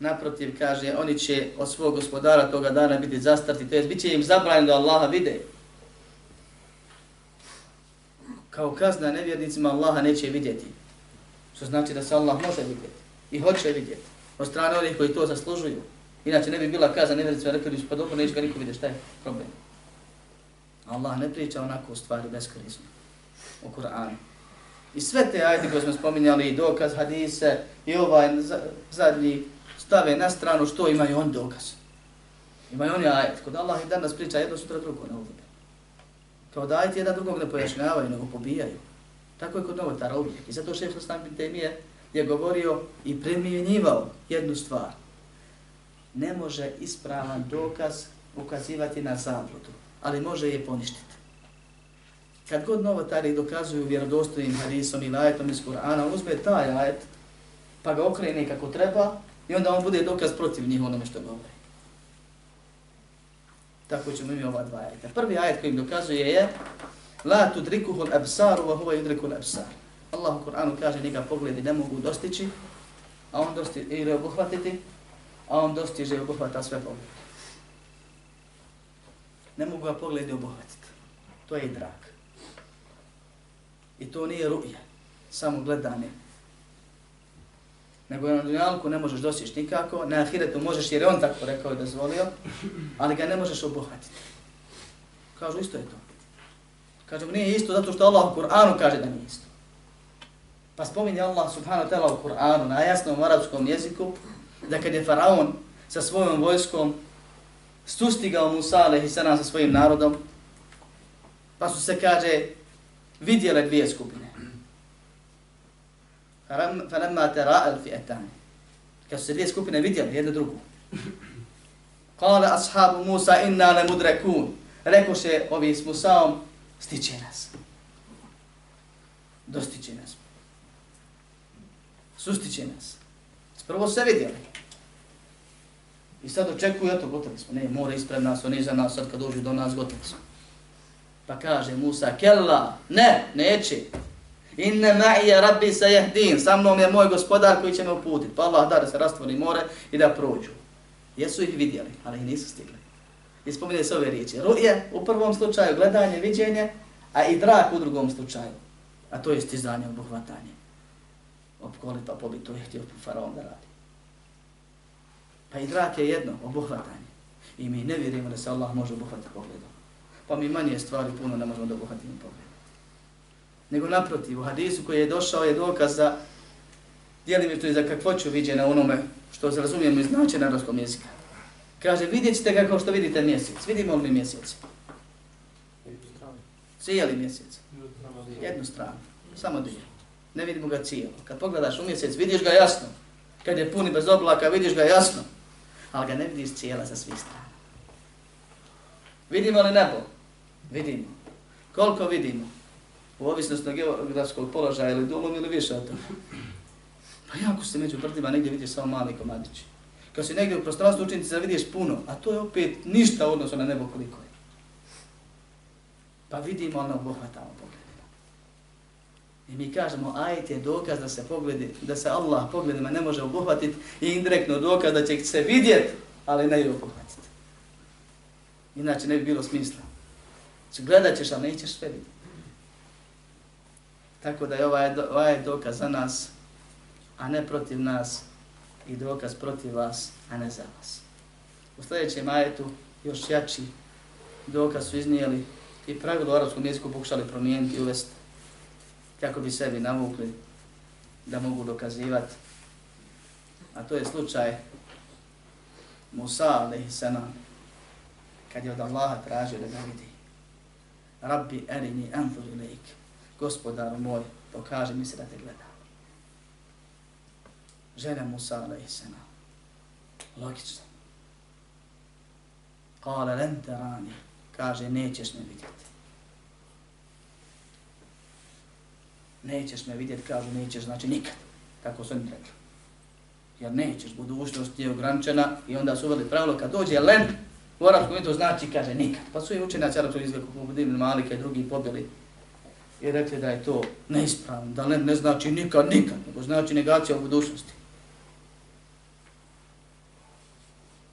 Naprotiv kaže, oni će od svog gospodara toga dana biti zastrti, to je bit će im zabranjeno da Allaha vide. Kao kazna nevjernicima Allaha neće vidjeti. Što znači da se Allah može vidjeti i hoće vidjeti od strane onih koji to zaslužuju. Inače ne bi bila kazna nevjernicima rekli bi pa dobro neće ga niko vidjeti, šta je problem? Allah ne priča onako u stvari beskorisno u Kur'anu. I sve te ajde koje smo spominjali, i dokaz, hadise, i ovaj zadnji stave na stranu što imaju on dokaz. Imaju oni ajet. Kod Allah i danas priča jedno sutra drugo na uvode. Kao da ajet jedan drugog ne pojašnjavaju, nego pobijaju. Tako je kod novotara uvijek. I zato šef Islam Bintemije je govorio i primjenjivao jednu stvar. Ne može ispravan dokaz ukazivati na zabludu, ali može je poništiti. Kad god novotari dokazuju vjerodostojnim hadisom ili ajetom iz Kur'ana, uzme taj ajet, pa ga okrene kako treba i onda on bude dokaz protiv njih onome što govori. Tako ćemo imati ova dva ajeta. Prvi ajet koji im dokazuje je La tudrikuhul absaru wa huwa yudriku al-absar. Allah u Kur'anu kaže njega pogledi ne mogu dostići, a on dosti ili obuhvatiti, a on dostiže i obuhvata sve poglede. Ne mogu ga pogledi obuhvatiti. To je i drak. I to nije ruja, samo gledanje. Nego na dunjalku ne možeš dosjeći nikako, na ahiretu možeš jer on tako rekao i dozvolio, ali ga ne možeš obuhvatiti. Kažu isto je to. Kažu nije isto zato što Allah u Kur'anu kaže da nije isto. Pa spominje Allah subhanahu wa ta'ala u Kur'anu na jasnom arabskom jeziku da kad je Faraon sa svojom vojskom sustigao Musa alaihi sa svojim narodom, pa su se, kaže, vidjele dvije skupine. Falemma tera el. Kad su se dvije skupine vidjeli jednu drugu. Kale ashabu Musa inna ne mudrekun. Rekao se ovi s Musaom, stiče nas. Dostiče nas. Sustiče nas. Prvo se vidjeli. I sad očekuju, eto, gotovi smo. Ne, mora ispred nas, on iza nas, sad kad dođu do nas, gotovi smo. Pa kaže Musa, kella, ne, neće. Inne ma'ija rabbi se jehdin, sa mnom je moj gospodar koji će me uputiti. Pa Allah da da se rastvori more i da prođu. Jesu ih vidjeli, ali ih nisu stigli. I spominje se ove riječi. Ruje u prvom slučaju gledanje, viđenje, a i drak u drugom slučaju. A to je stizanje, obuhvatanje. Opkoli pa pobi, to je htio faraon da radi. Pa i drak je jedno, obuhvatanje. I mi ne vjerujemo da se Allah može obuhvatiti pogledom. Pa mi manje stvari puno ne možemo da obuhvatimo pogledom. Nego naprotiv, u hadisu koji je došao je dokaz za djelimično i za kakvoću viđena onome što se razumijemo iz značena arabskog jezika. Kaže, vidjet ćete ga kao što vidite mjesec. Vidimo li mjesec? Cijeli mjesec. Jednu stranu. Samo dvije. Ne vidimo ga cijelo. Kad pogledaš u mjesec, vidiš ga jasno. Kad je puni bez oblaka, vidiš ga jasno. Ali ga ne vidiš cijela sa svih strana. Vidimo li nebo? Vidimo. Koliko vidimo? U ovisnosti od geografskog položaja ili dulom ili više od toga. Pa jako se među prdima negdje vidiš samo mali komadići. Kad si negdje u prostranstvu učenici da vidiš puno, a to je opet ništa u odnosu na nebo koliko je. Pa vidimo, ono obuhvatamo pogledima. I mi kažemo, ajet je dokaz da se pogledi, da se Allah pogledima ne može obuhvatiti i indirektno dokaz da će se vidjeti, ali ne i obuhvatiti. Inače ne bi bilo smisla. Znači, gledat ćeš, ali nećeš sve vidjeti. Tako da je ovaj, ovaj dokaz za nas, a ne protiv nas, i dokaz protiv vas, a ne za vas. U sljedećem ajetu još jači dokaz su iznijeli i pravilo u arabskom jeziku pokušali promijeniti i uvesti kako bi sebi navukli da mogu dokazivati. A to je slučaj Musa, alaihi salam, kad je od Allaha tražio da ga vidi. Rabbi erini anfur ilaik, gospodaru moj, pokaži mi se da te gleda. Žena Musa, alaihissana. Logično. Kale, len te rani, kaže, nećeš me vidjeti. Nećeš me vidjeti, kaže, nećeš, znači nikad. Tako su oni rekli. Jer nećeš, budućnost je ograničena i onda su uveli pravilo, kad dođe len, u arabskom to znači, kaže, nikad. Pa su i učenjaci arabskog izgleda, kako budim Malika i drugi pobili i rekli da je to neispravno, da ne, ne znači nikad, nikad, nego znači negacija u budućnosti.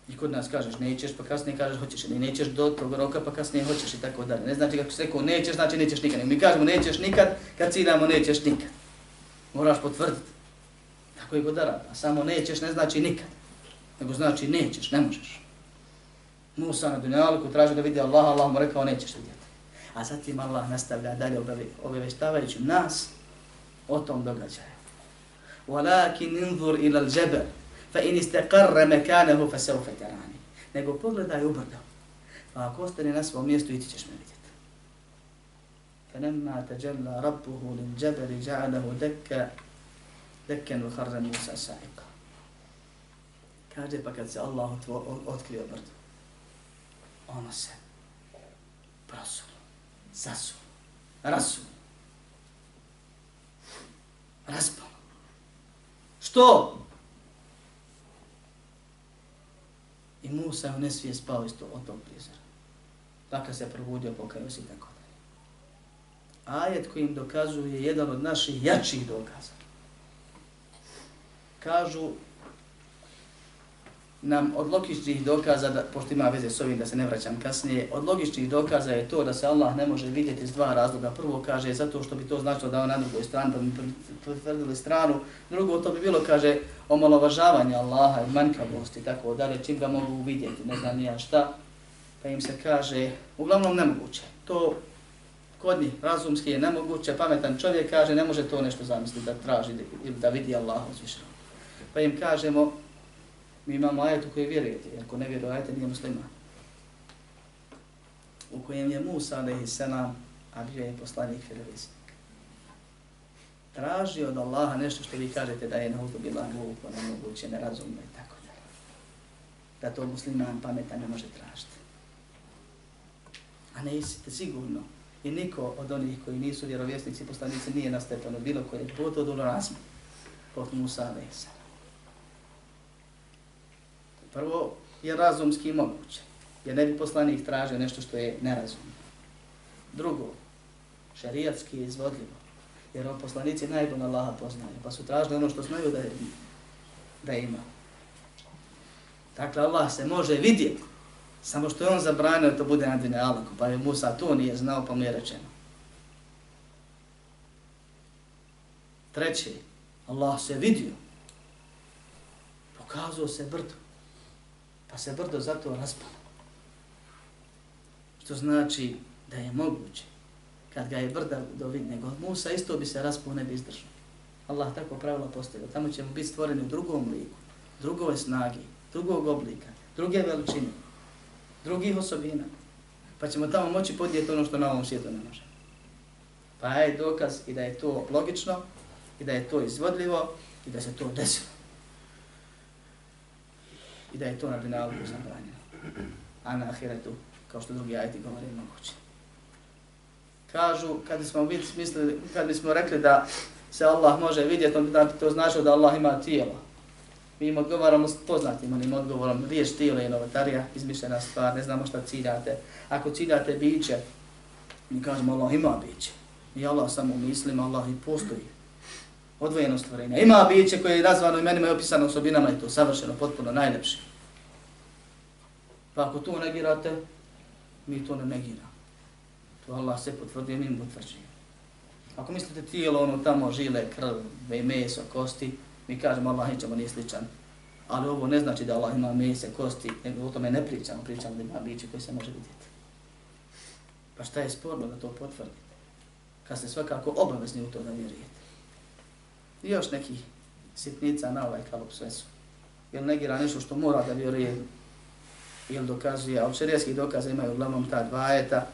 I kod nas kažeš nećeš, pa kasnije kažeš hoćeš, ili nećeš do tog roka, pa kasnije hoćeš i tako dalje. Ne znači kako se rekao nećeš, znači nećeš nikad. Mi kažemo nećeš nikad, kad ciljamo nećeš nikad. Moraš potvrditi. Tako je godara. A samo nećeš ne znači nikad. Nego znači nećeš, ne možeš. Musa na dunjaliku traži da vidi Allah, Allah mu rekao nećeš vidjeti. A zatim Allah nastavlja dalje obaveštavajući nas o tom događaju. Ila al-jabal fa in istaqarra makanahu fa sawfa tarani. Nego pogledaj u brdo. Pa ako ostane na svom mjestu, ti ćeš me vidjeti. فلما تجلى ربه للجبل جعله دكا دكا وخر موسى سائقا kaže pa kad se Allah otkrio brdo ono se prosulo Zasu. Rasu. raspalo što I Musa u nesvije spao isto od tog prizora. Dakle se probudio, pokajao se i tako dalje. Ajet koji im dokazuje jedan od naših jačih dokaza. Kažu nam od logičnih dokaza, da, pošto ima veze s ovim da se ne vraćam kasnije, od logičnih dokaza je to da se Allah ne može vidjeti iz dva razloga. Prvo kaže zato što bi to značilo da on na drugoj strani, pa bi potvrdili stranu. Drugo, to bi bilo, kaže, omalovažavanje Allaha i manjkavosti i tako dalje, čim ga mogu vidjeti, ne znam nija šta. Pa im se kaže, uglavnom nemoguće. To kod njih razumski je nemoguće, pametan čovjek kaže ne može to nešto zamisliti da traži ili da vidi Allaha uzvišeno. Pa im kažemo, Mi imamo ajet u koji vjerujete, ako ne vjeruje nije muslima. U kojem je Musa, alaihi selam, a bio je poslanik vjerovisnik. Traži od Allaha nešto što vi kažete da je na hudu bila glupo, nemoguće, nerazumno i tako da. Da to musliman pametan ne može tražiti. A ne isite sigurno. I niko od onih koji nisu vjerovjesnici poslanici nije na stepenu bilo koje je pot od ulazma. Pot Musa, alaihi. Prvo je razumski moguće, jer ne bi poslanik tražio nešto što je nerazumno. Drugo, šarijatski je izvodljivo, jer on poslanici najbolj Allaha poznaju, pa su tražili ono što znaju da, je, da ima. Dakle, Allah se može vidjeti, samo što je on zabranio to bude na dinalaku, pa je Musa to nije znao, pa mu je rečeno. Treće, Allah se vidio, pokazao se brdo, pa se brdo zato raspalo. Što znači da je moguće, kad ga je brda dovid, god Musa isto bi se raspao, ne bi izdržao. Allah tako pravila postavio. Tamo ćemo biti stvoreni u drugom liku, drugoj snagi, drugog oblika, druge veličine, drugih osobina. Pa ćemo tamo moći podijeti ono što na ovom svijetu ne može. Pa je dokaz i da je to logično, i da je to izvodljivo, i da se to desilo. I da je to na dunjalku zabranjeno. A na ahiretu, kao što drugi ajeti govore, moguće. Kažu, kad smo mislili, kad bismo rekli da se Allah može vidjeti, on bi to značilo da Allah ima tijelo. Mi im odgovaramo s poznatim onim odgovorom, riješ tijelo je novotarija, izmišljena stvar, ne znamo šta ciljate. Ako ciljate biće, mi kažemo Allah ima biće. I Allah samo mislimo, Allah i postoji. Odvojeno stvorenje. Ima biće koje je nazvano imenima i opisano osobinama i to savršeno, potpuno, najlepše. Pa ako to negirate, mi to ne negiramo. To Allah se potvrdi, mi mu potvrđuje. Ako mislite tijelo, ono tamo žile, krv, meso, kosti, mi kažemo Allah ničemu nije sličan. Ali ovo ne znači da Allah ima mese, kosti, nego o tome ne pričamo, pričamo da ima biće koje se može vidjeti. Pa šta je sporno da to potvrdite? Kad ste svakako obavezni u to da vjerujete. I još nekih sitnica na ovaj kalup sve su. Ili negira nešto što mora da vjeruje, ili dokazuje, a u šarijaskih dokaza imaju uglavnom ta dva eta,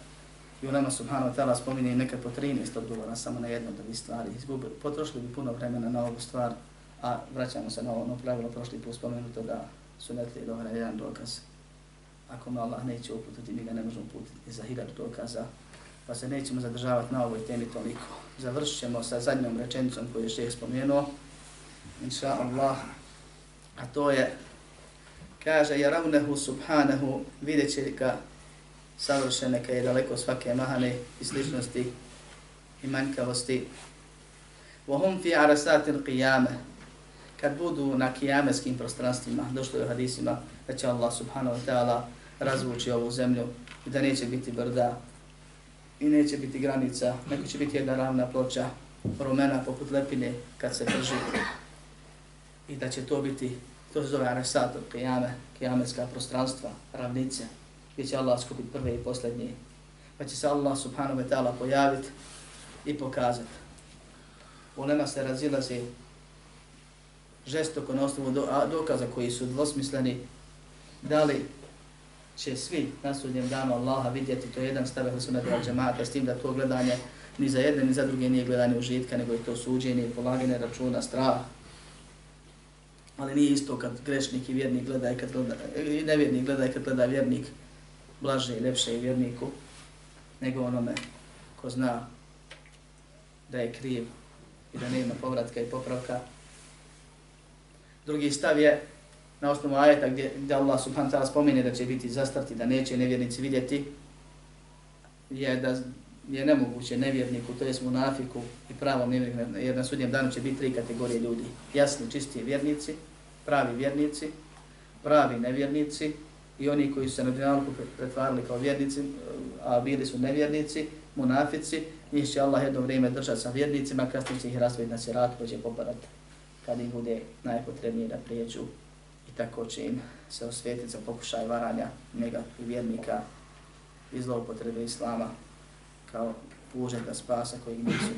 i u nama subhanahu wa ta'ala spominje nekad po 13 odgovora samo na jednu od ovih stvari. Izgubili, potrošili bi puno vremena na ovu stvar, a vraćamo se na ono pravilo prošli put spomenuto da su netli dobra jedan dokaz. Ako me Allah neće uputiti, mi ga ne možemo uputiti za hiljadu dokaza, pa se nećemo zadržavati na ovoj temi toliko. Završit ćemo sa zadnjom rečenicom koju je šeheh spomenuo, inša Allah, a to je, kaže, jaravnehu subhanahu, vidjet će ga savršene, kad je daleko svake mahane i sličnosti i manjkavosti. Vohum fi arasatil qiyame, kad budu na kijameskim prostranstvima, došlo je u hadisima, da će Allah subhanahu wa ta'ala razvući ovu zemlju i da neće biti brda i neće biti granica, neko će biti jedna ravna ploča, rumena poput lepine kad se prži i da će to biti, to se zove arasatil kijame, kijameska prostranstva, ravnice, gdje će Allah skupiti prve i posljednje. Pa će se Allah subhanahu wa ta'ala pojaviti i pokazati. U nema se razilazi žestoko na osnovu dokaza koji su dvosmisleni, da li će svi na sudnjem danu Allaha vidjeti, to je jedan stav ili sunat al džemata, s tim da to gledanje ni za jedne ni za druge nije gledanje užitka, nego je to suđenje, polaganje računa, strah. Ali nije isto kad grešnik i vjernik gleda i kad gleda, i nevjernik gleda i kad gleda vjernik, blaže i lepše i vjerniku, nego onome ko zna da je kriv i da nema povratka i popravka. Drugi stav je na osnovu ajeta gdje, gdje Allah subhanahu ta'ala spomene da će biti zastrti, da neće nevjernici vidjeti, je da je nemoguće nevjerniku, to je munafiku i pravom nevjerniku, jer na sudnjem danu će biti tri kategorije ljudi. Jasni, čisti vjernici, pravi vjernici, pravi nevjernici i oni koji su se na dunjalku pretvarali kao vjernici, a bili su nevjernici, munafici, njih će Allah jedno vrijeme držati sa vjernicima, kasnije će ih razvojiti na sirat, koji će popadati kad im bude najpotrebnije da prijeđu tako će im se osvijetiti za pokušaj varanja njega i vjernika i zloupotrebe Islama kao pužeta spasa koji nisu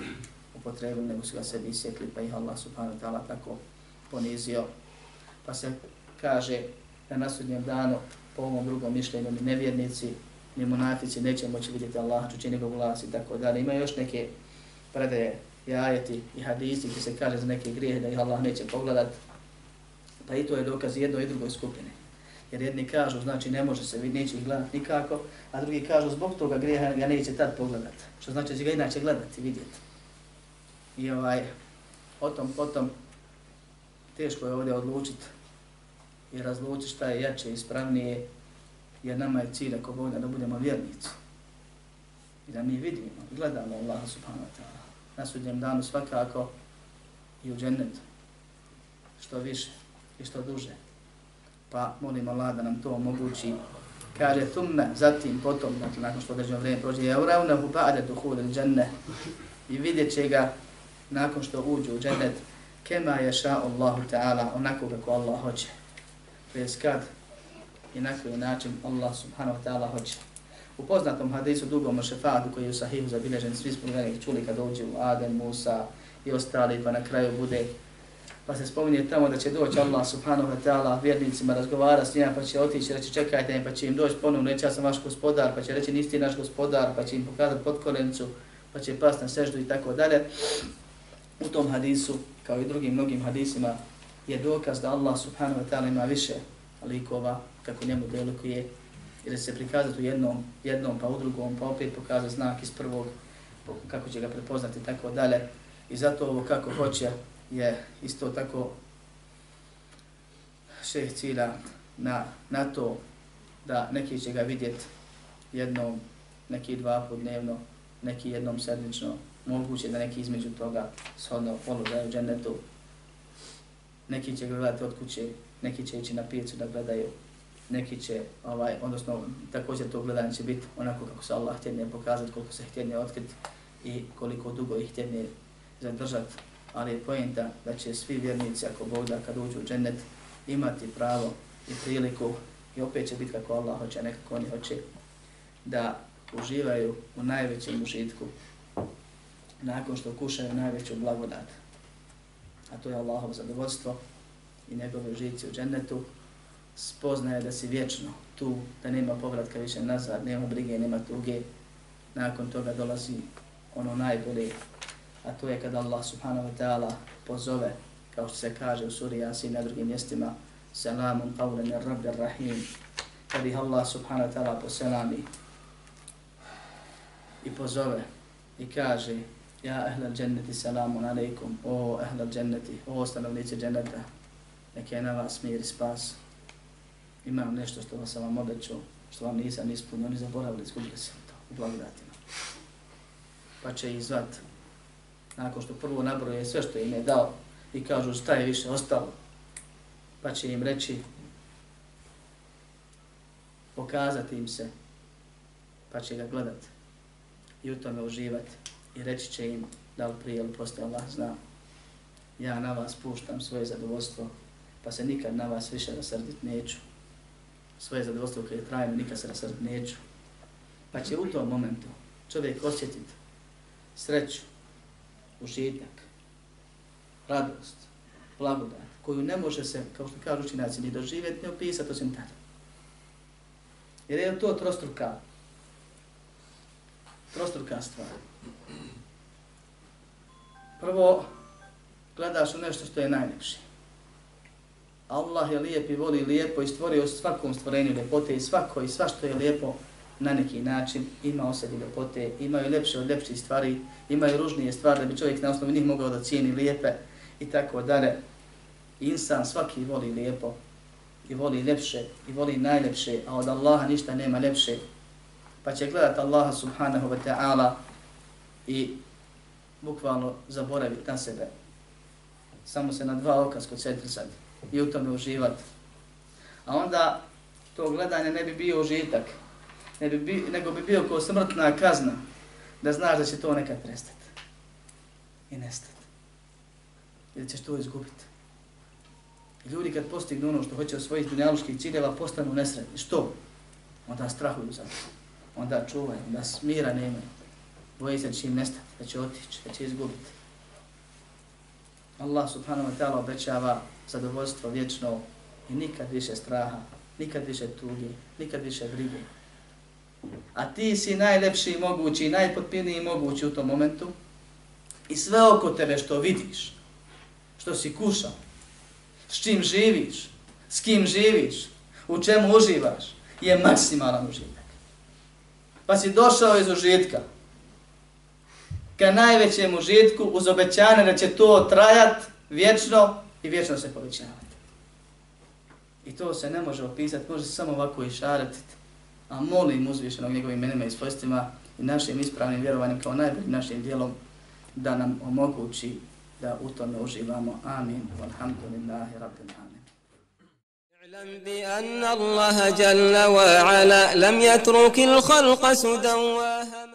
upotrebili, nego su ga sebi isjekli, pa ih Allah subhanahu wa ta'ala tako ponizio. Pa se kaže da na sudnjem danu po ovom drugom mišljenju ni nevjernici, ni monafici neće moći vidjeti Allah, čući njegov glas i tako dalje. Ima još neke predaje i ajeti i hadisi gdje se kaže za neke grijehe da ih Allah neće pogledati, Pa i to je dokaz jednoj i drugoj skupine. Jer jedni kažu, znači ne može se vidjeti, neće ih gledat nikako, a drugi kažu zbog toga grijeha ga neće tad pogledat. Što znači da će ga inače gledati, vidjeti. I ovaj, o tom, potom, teško je ovdje odlučiti i razlučiti šta je jače i ispravnije, jer nama je cilj ako Boga da budemo vjernici. I da mi vidimo gledamo Allah subhanahu wa ta'ala. Na sudnjem danu svakako i u džennetu. Što više i što duže. Pa molim Allah da nam to omogući. Kaže, thumme, zatim, potom, dakle, nakon što određeno vrijeme prođe, je uravnehu ba'de duhul il dženne. I vidjet će ga nakon što uđu u džennet, kema je ša Allahu ta'ala, onako kako Allah hoće to je kad i na koji način Allah subhanahu wa ta'ala hoće. U poznatom hadisu dugom o šefatu koji je u sahihu zabilježen, svi smo ga čuli kad dođe u Adem, Musa i ostali, pa na kraju bude pa se spominje tamo da će doći Allah subhanahu wa ta'ala vjernicima razgovara s njima, pa će otići, reći čekajte pa će im doći ponovno, reći ja sam vaš gospodar, pa će reći nisi naš gospodar, pa će im pokazati podkolencu, pa će past na seždu i tako dalje. U tom hadisu, kao i drugim mnogim hadisima, je dokaz da Allah subhanahu wa ta'ala ima više likova kako njemu delikuje jer se prikazati u jednom, jednom pa u drugom, pa opet pokazati znak iz prvog, kako će ga prepoznati i tako dalje. I zato ovo kako hoće je isto tako šeh cilja na, na to da neki će ga vidjeti jednom, neki dva put dnevno, neki jednom sedmično, moguće da neki između toga shodno položaju džennetu. Neki će gledati od kuće, neki će ići na pijecu da gledaju, neki će, ovaj, odnosno također to gledanje će biti onako kako se Allah htjedne pokazati, koliko se htjedne otkriti i koliko dugo ih htjedne zadržati. Ali je pojenta da će svi vjernici, ako Bog da kad uđu u džennet, imati pravo i priliku i opet će biti kako Allah hoće, nekako oni hoće, da uživaju u najvećem užitku nakon što kušaju najveću blagodat. A to je Allahov zadovoljstvo i njegove užici u džennetu. Spoznaje da si vječno tu, da nema povratka više nazad, nema brige, nema tuge. Nakon toga dolazi ono najbolje, a to je kada Allah subhanahu wa ta'ala pozove, kao što se kaže u suri Yasin na drugim mjestima, Salamun qawlan ar rabbi rahim Kad ih Allah subhanahu wa ta'ala poselami i pozove i kaže Ja ahlal dženneti salamun alaikum, o ahlal dženneti, o stanovnici dženneta, neke je na vas mir i spas. Imam nešto što vas sam vam obećao, što vam nisam ispunio, oni zaboravili, izgubili sam to u blagodatima. Pa će ih nakon što prvo nabroje sve što im je dao i kažu šta je više ostalo, pa će im reći, pokazati im se, pa će ga gledati i u tome uživati i reći će im da li prije ili postoje Allah zna. Ja na vas puštam svoje zadovoljstvo, pa se nikad na vas više rasrdit neću. Svoje zadovoljstvo koje trajem nikad se rasrdit neću. Pa će u tom momentu čovjek osjetiti sreću, užitak, radost, blagodat, koju ne može se, kao što kažu učinaci, ni doživjeti, ni opisati osim tada. Jer je to trostruka, trostruka stvar. Prvo, gledaš u nešto što je najljepše. Allah je lijep i voli lijepo i stvorio svakom stvorenju ljepote i svako i sva što je lijepo na neki način ima o sebi ljepote, imaju lepše od lepših stvari, imaju ružnije stvari da bi čovjek na osnovu njih mogao da cijeni lijepe i tako dalje. Insan svaki voli lijepo i voli lepše i voli najlepše, a od Allaha ništa nema lepše. Pa će gledat Allaha subhanahu wa ta'ala i bukvalno zaboraviti na sebe. Samo se na dva oka skoncentrisati i u tome uživati. A onda to gledanje ne bi bio užitak, ne bi bi, nego bi bio kao smrtna kazna, da znaš da će to nekad prestati i nestati. Ili ćeš to izgubiti. I ljudi kad postignu ono što hoće od svojih dunjaluških ciljeva, postanu nesretni. Što? Onda strahuju za to. Onda čuvaju, onda smira nemaju. Boje se da će im nestati, da će otići, da će izgubiti. Allah subhanahu wa ta'ala obećava zadovoljstvo vječno i nikad više straha, nikad više tugi, nikad više brige. A ti si najlepši mogući, najpotpiniji mogući u tom momentu i sve oko tebe što vidiš, što si kušao, s čim živiš, s kim živiš, u čemu uživaš, je maksimalan užitak. Pa si došao iz užitka, ka najvećem užitku uz obećanje da će to trajat vječno i vječno se povećavati. I to se ne može opisati, može se samo ovako išaratiti A molim uzvišenog njegovim imenima i svojstvima i našim ispravnim vjerovanjem kao najboljim našim dijelom da nam omogući da u tome uživamo. Amin. Alhamdulillahi rabbil alamin. اعلم بأن الله جل وعلا لم يترك الخلق سدى